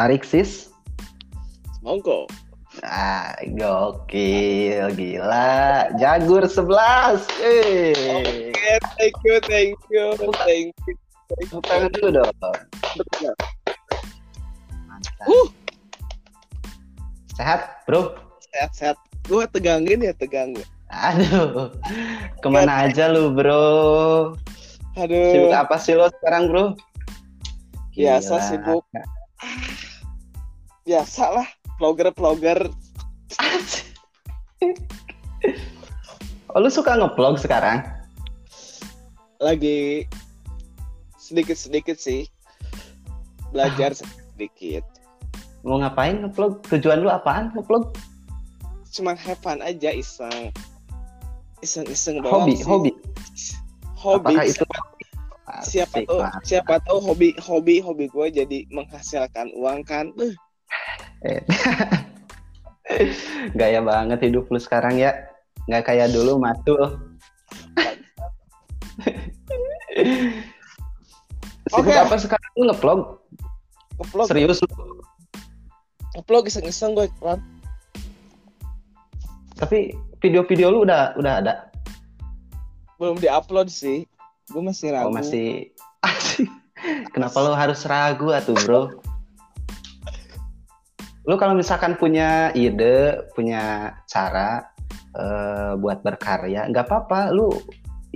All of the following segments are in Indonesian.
Tarik sis. Monggo. Ah, gokil, gila. Jagur 11. Eh. Oke, thank you, thank you, thank you. Tepuk tangan dulu dong. Mantap. Uh. Sehat, bro? Sehat, sehat. Gue tegangin ya, tegangin. Aduh, ke mana aja lu, bro? Aduh. Sibuk apa sih lo sekarang, bro? Biasa Gila. sibuk. Biasa lah, vlogger-vlogger. Oh, lu suka nge-vlog sekarang? Lagi sedikit-sedikit sih. Belajar sedikit. Mau ngapain nge-vlog? Tujuan lu apaan nge-vlog? Cuman have fun aja, iseng. Iseng-iseng doang Hobi, sih. hobi. Hobi. Apakah itu siapa Asik, Mas. siapa tahu hobi hobi hobi gue jadi menghasilkan uang kan Uh. Gaya banget hidup lu sekarang ya. Nggak kayak dulu matul. Sibuk Oke. apa sekarang lu nge-vlog? nge-vlog Serius lu? nge-vlog iseng-iseng gue Ran. Tapi video-video lu udah udah ada? belum diupload sih gue masih ragu Oh masih Kenapa lu harus ragu atuh bro? Lu kalau misalkan punya ide, punya cara eh, buat berkarya, nggak apa-apa. Lu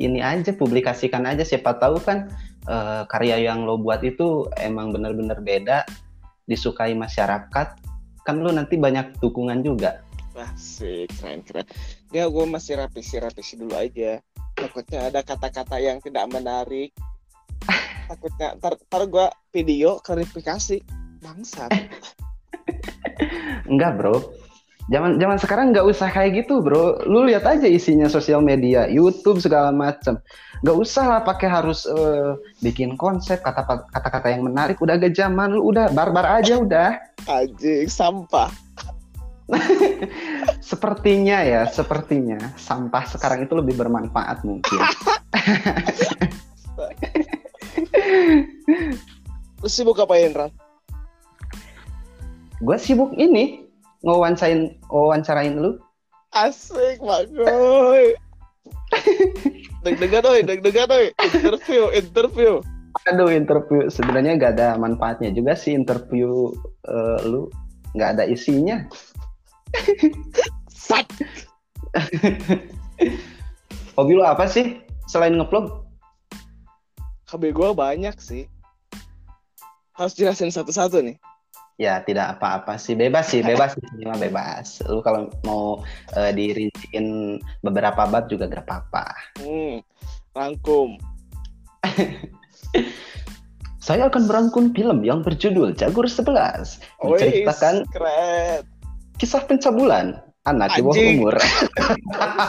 ini aja publikasikan aja. Siapa tahu kan eh, karya yang lo buat itu emang bener-bener beda, disukai masyarakat. Kan lu nanti banyak dukungan juga. Wah, sih keren keren ya gue masih rapisi rapisi dulu aja takutnya ada kata-kata yang tidak menarik takutnya ntar, ntar gue video klarifikasi bangsat Enggak bro. Zaman zaman sekarang nggak usah kayak gitu bro. Lu lihat aja isinya sosial media, YouTube segala macam. Nggak usah lah pakai harus eh, bikin konsep kata kata-kata yang menarik. Udah agak zaman lu udah barbar aja udah. anjing sampah Sepertinya ya, sepertinya sampah sekarang itu lebih bermanfaat mungkin. lu sibuk apain Ran? Gue sibuk ini ngewawancarain wawancarain lu. asik bagoy deg-degan doi deg-degan doi interview interview. Aduh interview. Sebenarnya nggak ada manfaatnya juga sih interview eh, lu. Nggak ada isinya. sat. Hobi lu apa sih selain ngevlog? KB gue banyak sih. Harus jelasin satu-satu nih Ya tidak apa-apa sih bebas sih bebas sih mah bebas. Lu kalau mau eh, dirinciin beberapa bab juga gak apa-apa. hmm, rangkum Saya akan merangkum film yang berjudul Jagur 11 Wih, menceritakan keren kisah pencabulan anak di bawah umur.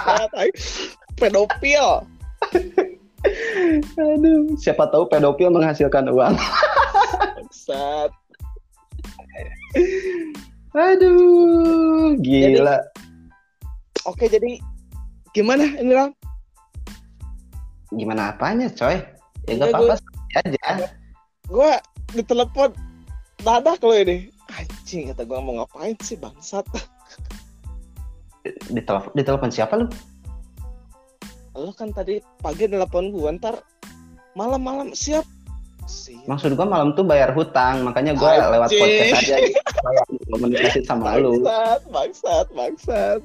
Pedofil Aduh, siapa tahu pedofil menghasilkan uang. Bangsat. Aduh, gila. oke jadi gimana ini Ram? Gimana apanya, coy? Ya Enggak, gak apa-apa aja. gue ditelepon dadak lo ini anjing kata gue mau ngapain sih bangsat Ditelepon, ditelepon siapa lu? lo kan tadi pagi telepon gue ntar malam-malam siap Maksud gua malam tuh bayar hutang, makanya gua lewat Anjing. podcast aja supaya komunikasi sama lu. bangsat bangsat bangsat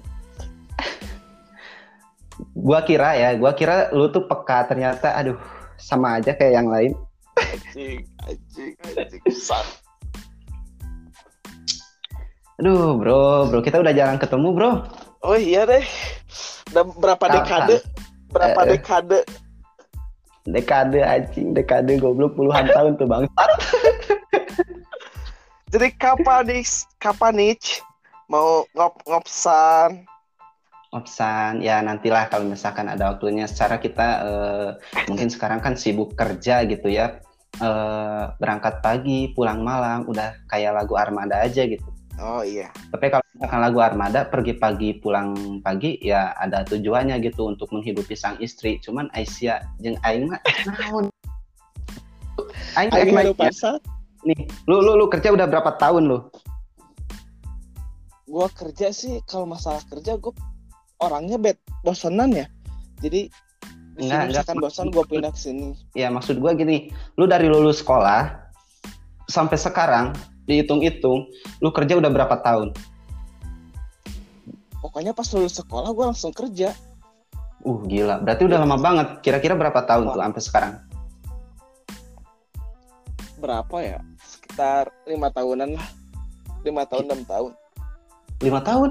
Gua kira ya, gua kira lu tuh peka, ternyata aduh sama aja kayak yang lain. anjing anjing anjing sat Aduh, bro, bro, kita udah jarang ketemu, bro. oh iya deh udah berapa Kapan? dekade berapa eh. dekade Dekade anjing, dekade goblok puluhan tahun tuh, Bang. jadi kapan nih kapan nih mau ngop ngopsan Opsan, ya nantilah kalau misalkan ada waktunya. Secara kita eh, mungkin sekarang kan sibuk kerja gitu ya. Eh, berangkat pagi, pulang malam, udah kayak lagu Armada aja gitu. Oh iya Tapi kalau misalkan lagu Armada pergi pagi pulang pagi ya ada tujuannya gitu untuk menghidupi sang istri. Cuman Aisyah jeung aing mah naon? Aing Aing nih lu lu lu kerja udah berapa tahun lu Gua kerja sih kalau masalah kerja gue orangnya bed bosenan ya. Jadi Enggak, enggak. misalkan bosan gue pindah ke sini. ya maksud gua gini lu dari lulus sekolah sampai sekarang dihitung-hitung lu kerja udah berapa tahun Pokoknya pas lulus sekolah gue langsung kerja. uh gila berarti udah lama banget kira-kira berapa tahun tuh sampai sekarang Berapa ya? Sekitar lima tahunan lah. Lima tahun enam tahun. lima tahun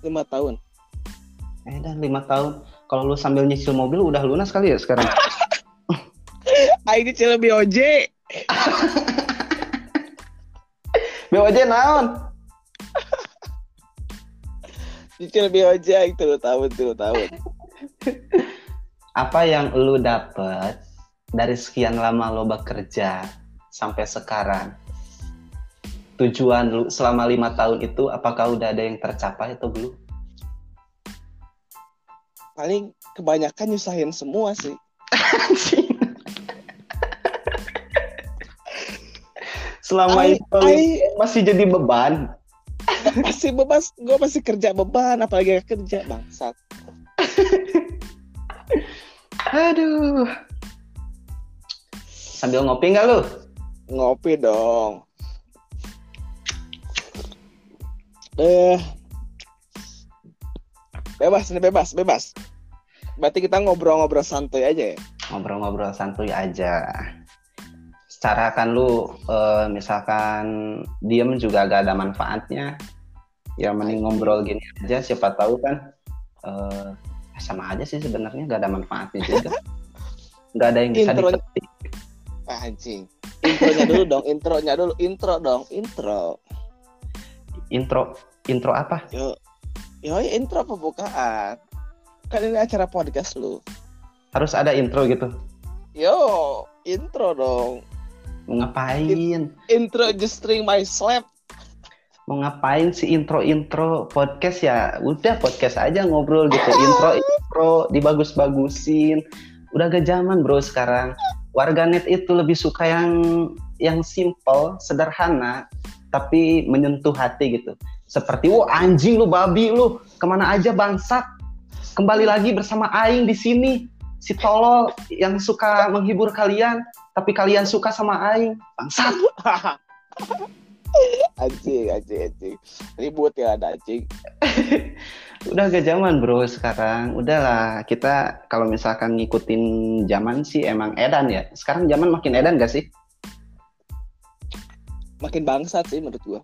Lima tahun. eh dan lima tahun kalau lu sambil nyicil mobil udah lunas kali ya sekarang Aing kecil BOJ. BOJ naon Cicil BOJ itu tahun tuh tahun. apa yang lu dapet dari sekian lama lo bekerja sampai sekarang tujuan lu selama lima tahun itu apakah udah ada yang tercapai atau belum Paling kebanyakan nyusahin semua sih. selama Ai- itu ai- masih jadi beban masih bebas, gue masih kerja beban, apalagi gak kerja bangsat. aduh sambil ngopi nggak lu Ngopi dong. Eh, bebas nih bebas bebas. Berarti kita ngobrol-ngobrol santuy aja ya. ngobrol-ngobrol santuy aja secara kan lu eh, misalkan diem juga gak ada manfaatnya ya mending ngobrol gini aja siapa tahu kan eh, sama aja sih sebenarnya gak ada manfaatnya juga nggak ada yang bisa Intro- dipetik Anjing. Intronya dulu dong, intronya dulu, intro dong, intro. intro intro apa Yo, yo intro pembukaan. Kan ini acara podcast lu. harus ada intro gitu Yo, intro dong. Mau ngapain? Intro just string my slap. mau ngapain sih intro intro podcast? Ya udah podcast aja ngobrol gitu. Intro intro dibagus-bagusin. Udah gak zaman bro sekarang. Warganet itu lebih suka yang yang simple sederhana tapi menyentuh hati gitu. Seperti wah anjing lu babi lu. Ke mana aja bangsat? Kembali lagi bersama Aing di sini si tolol yang suka menghibur kalian tapi kalian suka sama Aing bangsat anjing, anjing, anjing. Ribut ya ada anjing. udah gak zaman bro sekarang udahlah kita kalau misalkan ngikutin zaman sih emang edan ya sekarang zaman makin edan gak sih Makin bangsat sih menurut gua.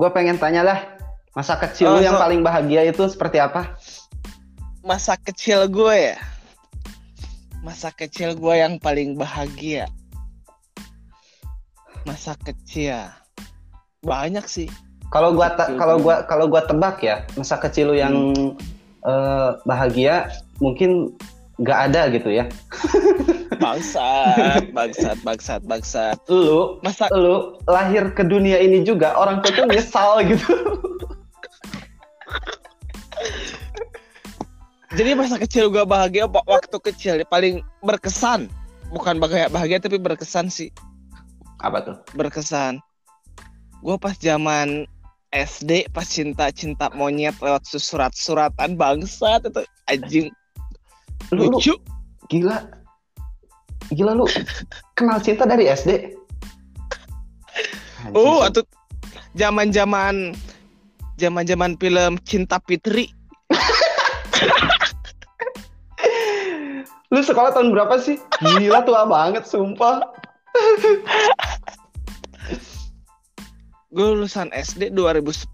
Gue pengen tanya lah masa kecil Oh, lu yang paling bahagia itu seperti apa Masa kecil gue ya. Masa kecil gue yang paling bahagia. Masa kecil. Banyak sih. kalau gua kalau gua. kalau gua tebak ya masa kecil lu yang eh, bahagia mungkin gak ada gitu ya Bangsat, bangsat, bangsat, bangsat. lu Masa lu lahir ke dunia ini juga orang tua tuh nyesal gitu jadi masa kecil gue bahagia wa- waktu kecil paling berkesan. Bukan bahagia, bahagia tapi berkesan sih. apa tuh Berkesan. Gue pas zaman SD pas cinta-cinta monyet lewat surat-suratan bangsat itu anjing lu, lu lucu. gila gila lu kenal cinta dari SD Oh, sih. atau zaman-zaman zaman-zaman film Cinta Fitri. lu sekolah tahun berapa sih gila tua banget sumpah Gue lulusan SD 2010.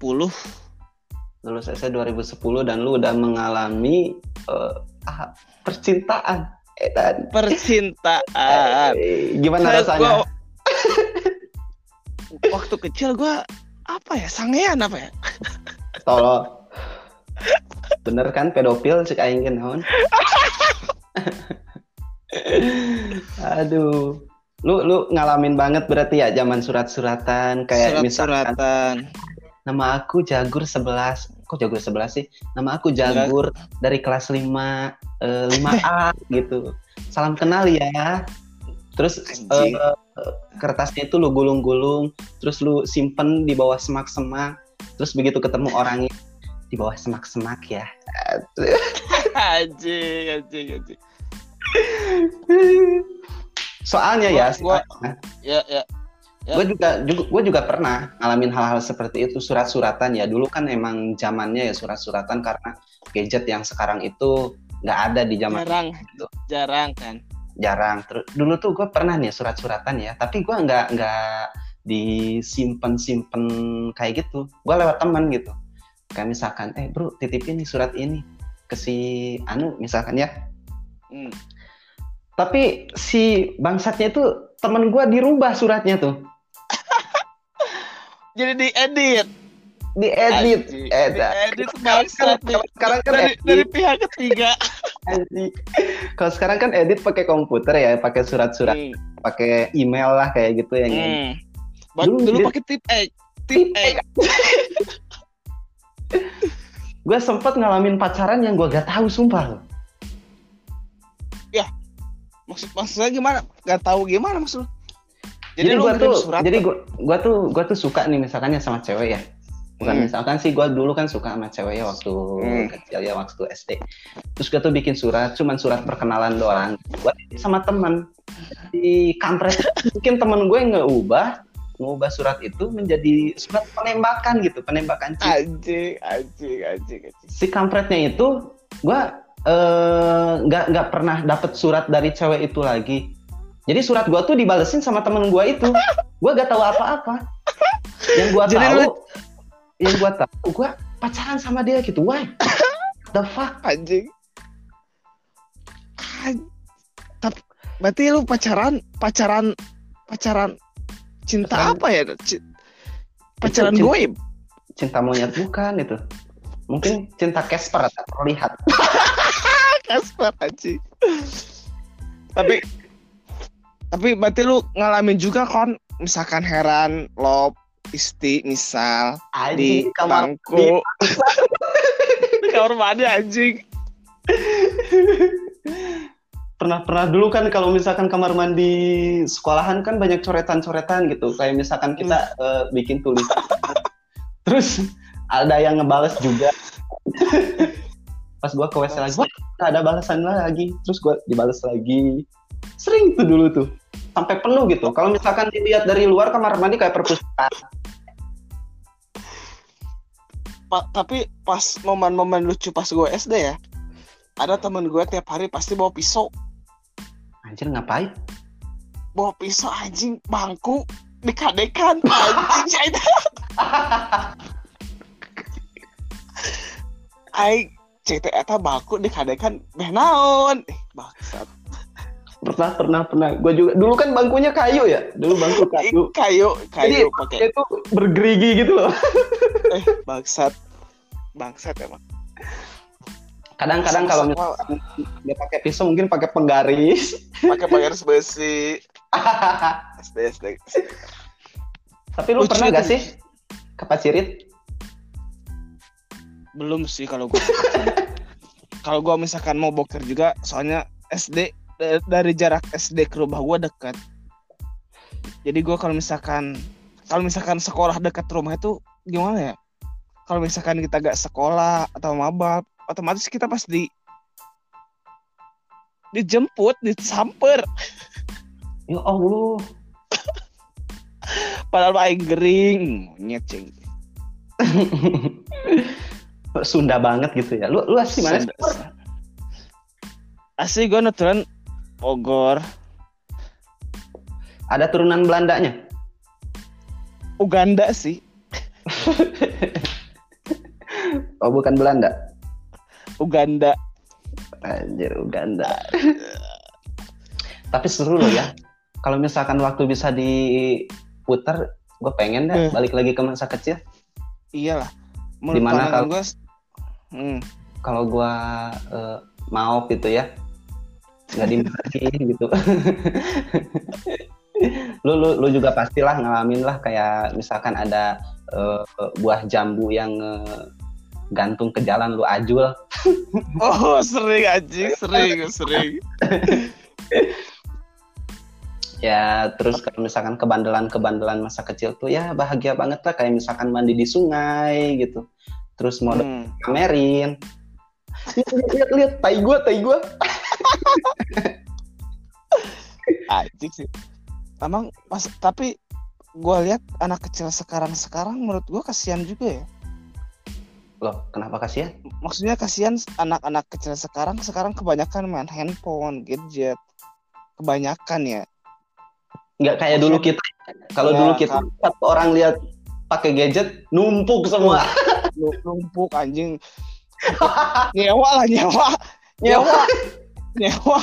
lulus SD 2010 dan lu udah mengalami ah, percintaan eh, dan Percintaan. eh, gimana Saya- rasanya? gua- waktu kecil gue apa ya sangean apa ya? Tolong. Bener kan pedofil cek aing kan naon aduh. Lu lu ngalamin banget berarti ya zaman surat-suratan? Kayak misalkan surat-suratan nama aku Jagur 11 kok Jagur 11 sih? Nama aku Jagur dari kelas 5 eh, 5A gitu. Salam kenal ya. Terus Anjing. eh, kertasnya itu lu gulung-gulung, terus lu simpen di bawah semak-semak. Terus begitu ketemu orangnya di bawah semak-semak ya. anjing anjing anjing Soalnya ya, Gua- ya ya Ya. gue juga, juga gue juga pernah ngalamin hal-hal seperti itu surat-suratan ya dulu kan emang zamannya ya surat-suratan karena gadget yang sekarang itu nggak ada di zaman jarang. itu. jarang kan? Jarang. Terus dulu tuh gue pernah nih surat-suratan ya tapi gue nggak nggak disimpan simpen kayak gitu. Gue lewat teman gitu. Kayak misalkan eh bro titipin nih surat ini ke si anu misalkan ya. Hmm. tapi si bangsatnya itu temen gue dirubah suratnya tuh. Jadi diedit diedit Anjing. eh, diedit sekarang bangsat kan- sekarang kan dari, edit. dari pihak ketiga. Kalau sekarang kan edit pakai komputer ya, pakai surat-surat, Hmm. pakai email lah kayak gitu yang Hmm. Ba- Dulu dulu pakai tip X tip Gue sempet ngalamin pacaran yang gue gak tahu sumpah. loh. maksud maksudnya gimana Gak tahu gimana maksud jadi, Jadi, gue tuh, surat jadi gue gua tuh gue tuh suka nih misalkan ya sama cewek ya. Bukan Hmm. misalkan sih gue dulu kan suka sama cewek ya waktu Hmm. kecil ya waktu SD. Terus gue tuh bikin surat, cuman surat perkenalan doang. Gue sama temen di kampret mungkin temen gue ngeubah ngubah surat itu menjadi surat penembakan gitu, penembakan anjing anjing anjing anjing si kampretnya itu gua eh, nggak nggak pernah dapet surat dari cewek itu lagi jadi surat gua tuh dibalesin sama temen gua itu gua gak tahu apa-apa yang gua Jadi tahu yang gua tahu gua pacaran sama dia gitu why? The fuck? Anjing. An- tapi berarti lu pacaran pacaran pacaran cinta Pacaran- apa ya? C- pacaran cinta- goib. cinta monyet bukan itu. Mungkin cinta Casper tak terlihat. Kasper anjing. Tapi tapi berarti lu ngalamin juga kan misalkan heran love isti misal di Anjing, kamar bangku. di kamar mandi anjing. Pernah pernah dulu kan kalau misalkan kamar mandi sekolahan kan banyak coretan-coretan gitu. Kayak misalkan kita eh, bikin tulisan. Terus ada yang ngebales juga. Pas gua ke WC lagi wah ada balasan lagi. Terus gua dibales lagi. Sering tuh dulu tuh. Sampai penuh gitu. Kalau misalkan dilihat dari luar kamar mandi kayak perpustakaan Pa- tapi pas momen-momen lucu pas gue SD ya ada temen gue tiap hari pasti bawa pisau. Anjir ngapain? Bawa pisau anjing bangku dikadekan anjing saya Aing CT eta bangku dikadekan beh naon? Eh bangsat. Pernah pernah pernah. Gua juga dulu kan bangkunya kayu ya? Dulu bangku kayu. kayu kayu jadi pakai. itu bergerigi gitu loh. Eh bangsat bangsat emang. Kadang-kadang kalau misalkan dia pakai pisau mungkin pakai penggaris. Pakai penggaris besi. SD SD tapi lu Lucu pernah gak sih ke Pacirit belum sih kalau gua. Kalau gua misalkan mau boker juga soalnya SD da- dari jarak SD ke rumah gua dekat. Jadi gua kalau misalkan kalau misalkan sekolah dekat rumah itu gimana ya kalau misalkan kita gak sekolah atau maba otomatis kita pas di dijemput disamper. Ya Allah. Padahal aing gering monyet cing. Sunda banget gitu ya. Lu lu asli mana asli gue nuturan Bogor. Ada turunan Belandanya? Uganda sih oh bukan Belanda? Uganda. Anjir Uganda. Tapi seru loh ya. Kalau misalkan waktu bisa diputar gue pengen deh Hmm. balik lagi ke masa kecil. Iyalah. Di mana kalau- gue hmm. kalau gua eh, mau gitu ya. Nggak dimarahin gitu. Lu, lu lu juga pastilah ngalamin lah kayak misalkan ada eh, buah jambu yang eh, gantung ke jalan lu ajul Oh sering anjing, sering, sering. ya terus kalau misalkan kebandelan-kebandelan masa kecil tuh ya bahagia banget lah kayak misalkan mandi di sungai gitu terus mau Hmm. lihat lihat lihat, lihat tai gua tai gua Anjing sih. Emang mas, tapi gua lihat anak kecil sekarang sekarang menurut gua kasihan juga ya. Loh kenapa kasihan Maksudnya kasihan anak-anak kecil sekarang sekarang kebanyakan main handphone, gadget. Kebanyakan ya. nggak kayak dulu kita kalau Ya, dulu kita kan. satu orang lihat pakai gadget numpuk semua Numpuk anjing. nyewa lah nyewa. Nyewa. Nyewa.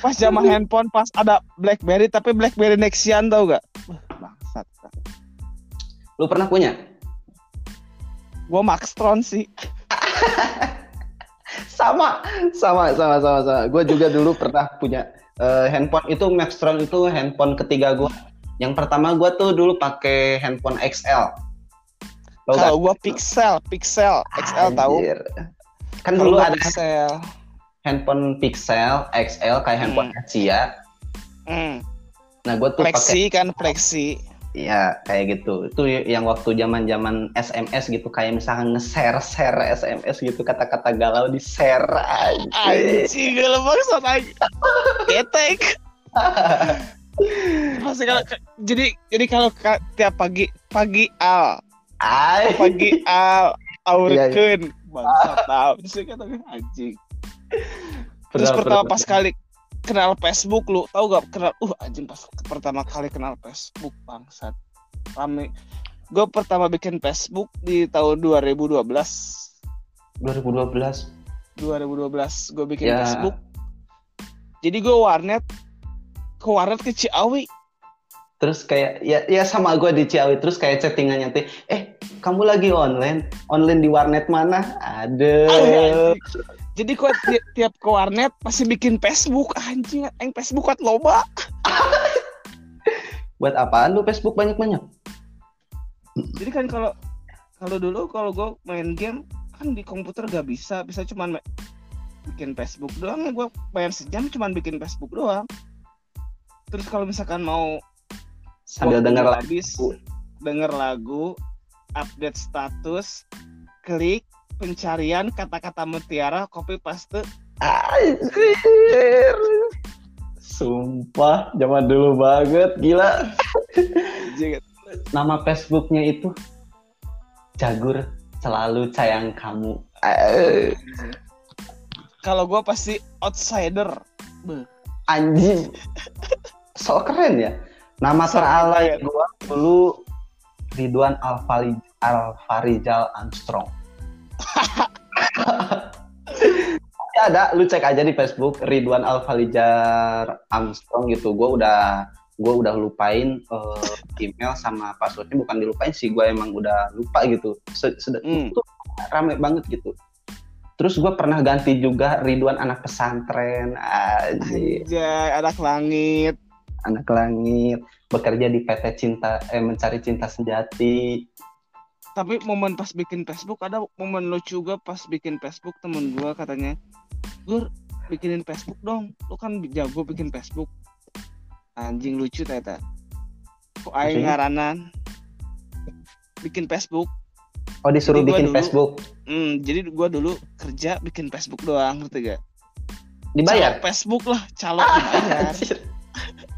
Pas zaman handphone pas ada BlackBerry tapi BlackBerry Nexian tau gak? Bangsat. lu pernah punya Gua Maxtron sih. sama sama sama sama sama gue juga dulu pernah punya eh, handphone itu Maxtron itu handphone ketiga gue yang pertama gue tuh dulu pakai handphone XL? Kalau gua Pixel, Pixel, XL tahu. Kan dulu ada Pixel. handphone Pixel XL kayak handphone Asia Hmm. nah gue tuh pakai kan flexi. Ya kayak gitu itu yang waktu zaman zaman SMS gitu kayak misalkan nge-share share SMS gitu kata-kata galau di share aja Anjing gak maksud aja. Ketek. Pasti kalau jadi jadi kalau ka- tiap pagi pagi al Ay. pagi al Iya, aurkeun bangsa tahu sih kata anjing. Terus pertama pas kali kenal Facebook lu tahu gak kenal uh anjing pas pertama kali kenal Facebook bangsat. Rame. Gue pertama bikin Facebook di tahun 2012 2012 2012 gue bikin Ya. Facebook. Jadi gue warnet ke warnet ke Ciawi. Terus kayak ya ya sama gue di Ciawi. Terus kayak chattingannya teh eh kamu lagi online? Online di warnet mana? Ada. Jadi gue ti- tiap ke warnet pasti bikin Facebook anjing yang Facebook kan loba. Buat apaan lu Facebook banyak banyak jadi kan kalau kalau dulu kalau gue main game kan di komputer gak bisa. Bisa cuman ma- bikin Facebook doang ya. Gue bayar sejam cuman bikin Facebook doang. Terus kalau misalkan mau sambil denger udah lagu. habis denger lagu update status klik pencarian kata-kata mutiara copy paste Anjir. Sumpah, zaman dulu banget, gila. Nama Facebooknya itu Jagur selalu sayang kamu. Kalau gue pasti outsider Anjing. So keren ya. Nama So teralay keren. gua dulu Ridwan Alfari Alfarijal Armstrong. Masih ada, lu cek aja di Facebook Ridwan Alfarijar Armstrong gitu. Gue udah gue udah lupain eh, email sama passwordnya. Bukan dilupain sih gue emang udah lupa gitu. Sed- Hmm. itu rame banget gitu. Terus gue pernah ganti juga Ridwan anak pesantren. Aja anak langit. Anak langit. Bekerja di PT Cinta eh mencari cinta sejati tapi momen pas bikin Facebook ada momen lucu juga pas bikin Facebook temen gua katanya gur bikinin Facebook dong. Lu kan jago bikin Facebook. Anjing lucu teta kok aing ngaranan? Bikin Facebook. Oh disuruh Jadi bikin dulu- Facebook? Hmm, jadi gua dulu kerja bikin Facebook doang ngerti gak? Dibayar? Calo Facebook lah calo dibayar. Anjir.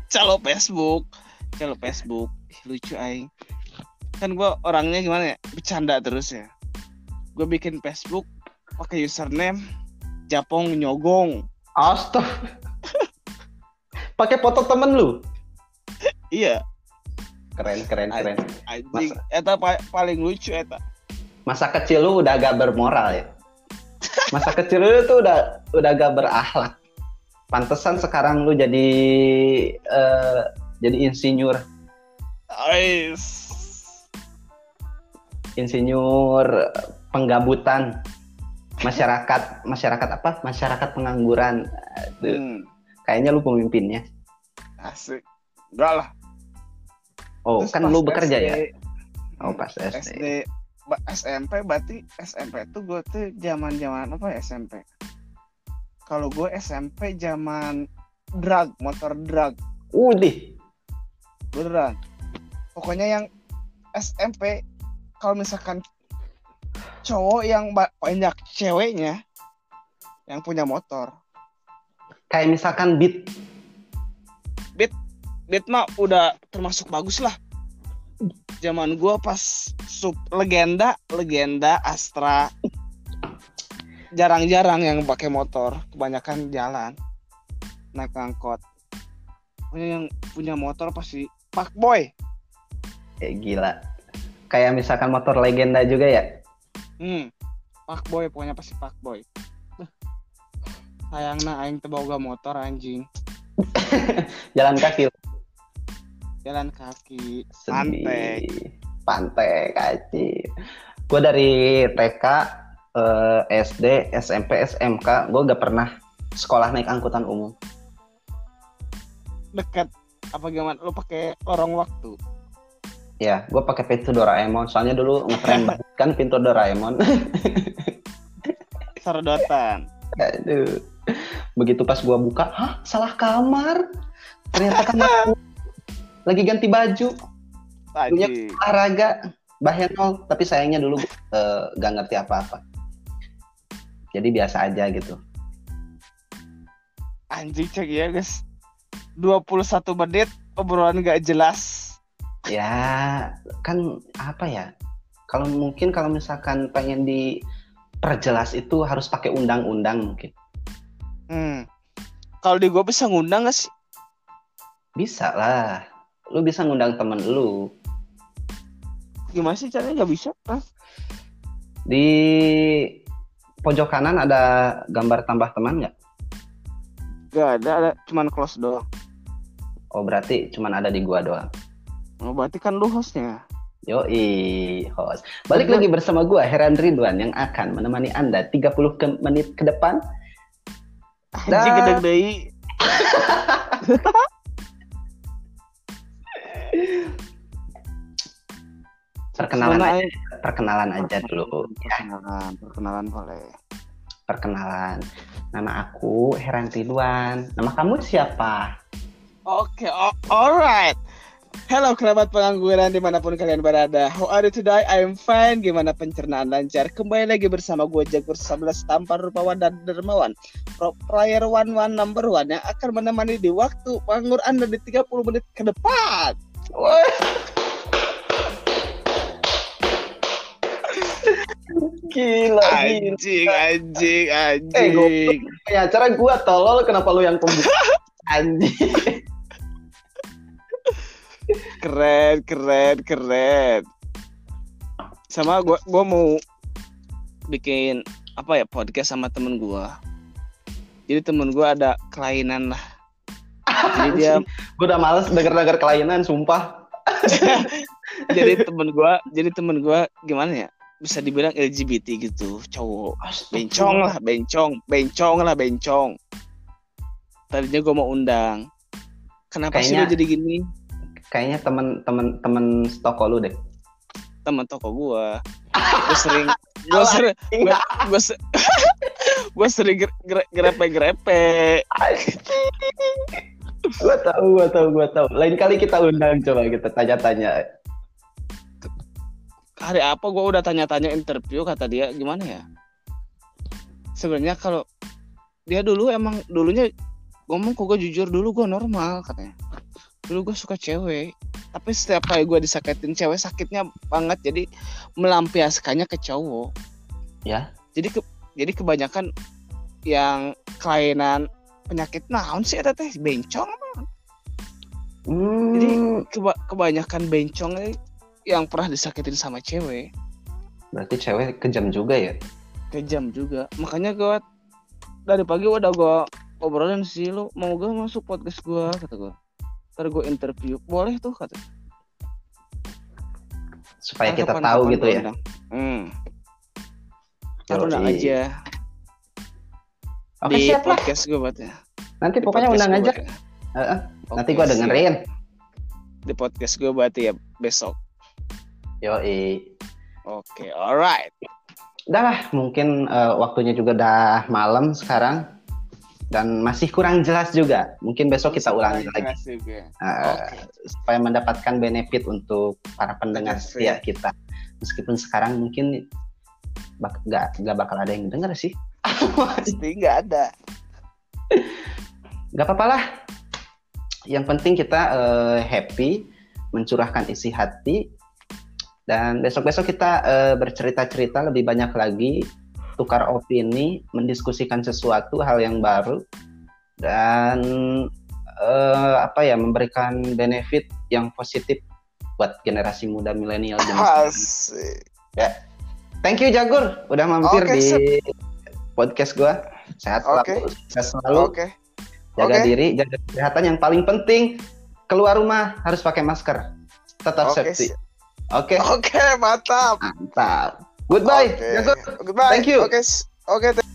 calo Facebook. Calo Facebook. Ih, lucu aing kan gua orangnya gimana ya bercanda terus ya. Gue bikin Facebook pakai username Japong nyogong. Astaga. pakai foto temen lu? Iya. Keren keren keren. Anjing eta pa- paling lucu eta. Masa kecil lu udah agak bermoral ya? Masa kecil lu tuh udah udah agak berakhlak pantesan sekarang lu jadi eh, jadi insinyur. Ais. Insinyur penggabutan masyarakat masyarakat apa? Masyarakat pengangguran. Aduh, Hmm, kayaknya lu pemimpinnya. Asik. Enggak lah. Oh Terus kan lu bekerja SD, ya? Oh pas SD, SD SMP berarti SMP tuh gue tuh zaman zaman apa ya SMP kalau gue SMP zaman drag motor drag Udih. beneran pokoknya yang SMP kalau misalkan cowok yang ba- banyak ceweknya yang punya motor. Kayak misalkan beat. Beat mah udah termasuk bagus lah. Zaman gua pas sub legenda legenda Astra. Jarang-jarang yang pakai motor kebanyakan jalan naik angkot. Pokoknya yang punya motor pasti pak boy. Kayak gila. Kayak misalkan motor legenda juga ya. Hmm. Pak boy pokoknya pasti pak boy. Sayang nah aing teu boga motor anjing. Jalan kaki. Jalan kaki, santai. Pantai kaci. Gue dari TK, eh, SD, SMP, SMK, gue gak pernah sekolah naik angkutan umum. Dekat apa gimana lu pakai lorong waktu? Ya, gue pakai pintu Doraemon. Soalnya dulu ngetren banget kan pintu Doraemon. Serodotan. Aduh. Begitu pas gua buka, hah salah kamar. Ternyata kan aku lagi ganti baju, Anjing. olahraga, bahaya nol. Tapi sayangnya dulu eh, gak ngerti apa-apa. Jadi biasa aja gitu. Anjing cek ya guys. 21 menit obrolan gak jelas. Ya kan apa ya? Kalau mungkin kalau misalkan pengen diperjelas itu harus pakai undang-undang mungkin. Hmm. Kalau di gua bisa ngundang gak sih? Bisa lah. Lu bisa ngundang temen lu. Gimana sih caranya nggak bisa? Hah? Di pojok kanan ada gambar tambah teman nggak? Gak ada, ada cuman close doang. Oh berarti cuman ada di gua doang. Oh, berarti kan lu hostnya. Yoi, host. Balik lagi bersama gua Heran Ridwan yang akan menemani Anda 30 ke menit ke depan. Anjing gede. Perkenalan aja, perkenalan aja dulu. Ya, Perkenalan, perkenalan boleh. perkenalan. Nama aku Heran Ridwan. Nama kamu siapa? Oke, oh, alright. Halo kerabat pengangguran di mana pun kalian berada. How are you today? I'm fine. Gimana pencernaan lancar? Kembali lagi bersama gue Jagur 11 Tampar Rupawan dan Dermawan. Pro player one one number one yang akan menemani di waktu penganggur Anda di 30 menit ke depan. Gila, Anjing, anjing, Eh, anjing. Ya, acara gua tolol kenapa lu yang pembuka? Anjing. Keren, keren, keren. Sama gua gua mau bikin apa ya podcast sama temen gua. Jadi temen gua ada kelainan lah. Jadi dia Gue udah males denger-denger kelainan, sumpah. jadi temen gua jadi temen gua gimana ya bisa dibilang LGBT gitu cowok bencong lah bencong bencong lah bencong tadinya gua mau undang kenapa sih Kayaknya- lu jadi gini Kayaknya temen-temen temen toko lu deh. teman toko gua. Gua sering gua sering gua, gua, se- gua sering gere- gere- grepe-grepe. Gue tahu, gue tahu, gue tahu. Lain kali kita undang coba kita tanya-tanya. hari apa gua udah tanya-tanya interview kata dia. Gimana ya? Sebenarnya kalau dia dulu emang dulunya ngomong kok gue jujur dulu gue normal katanya dulu gue suka cewek tapi setiap kali gue disakitin cewek sakitnya banget. Jadi melampiaskannya ke cowok. Ya. jadi ke, jadi kebanyakan yang kelainan penyakit naon sih ada teh? Bencong Hmm, Jadi keba- kebanyakan bencong yang pernah disakitin sama cewek. Berarti cewek kejam juga ya? kejam juga. Makanya gue dari pagi udah gue obrolin sih lu mau gak masuk podcast gue kata gue ntar gue interview boleh tuh kata Supaya Ntar kita kapan- tahu kapan gitu ya. undang. hmm ntar undang aja Oke, di siap podcast gue buat ya Nanti Di pokoknya undang aja. buat ya. Heeh, nanti siap. dengerin. di podcast gue berarti ya besok Yoi. Oke, alright. Udah lah, mungkin uh, waktunya juga udah malam sekarang dan masih kurang jelas juga. Mungkin besok kita ulangi lagi uh, okay. supaya mendapatkan benefit untuk para pendengar setia kita. Meskipun sekarang mungkin bak gak, gak bakal ada yang dengar sih. Pasti nggak ada. Gak apa-apa lah. Yang penting kita uh, happy, mencurahkan isi hati, dan besok-besok kita uh, bercerita-cerita lebih banyak lagi, tukar opini, mendiskusikan sesuatu hal yang baru, dan uh, apa ya memberikan benefit yang positif buat generasi muda milenial. Ya, thank you Jagur, udah mampir okay, di podcast gua. Sehat okay. selalu, sehat selalu. Okay. Jaga okay. diri, jaga kesehatan. Yang paling penting keluar rumah harus pakai masker. Tetap okay. safety. Oke. Okay. Oke, okay, mantap. Mantap. Goodbye. Okay. Goodbye. Thank you. Oke. Okay. Oke. Okay.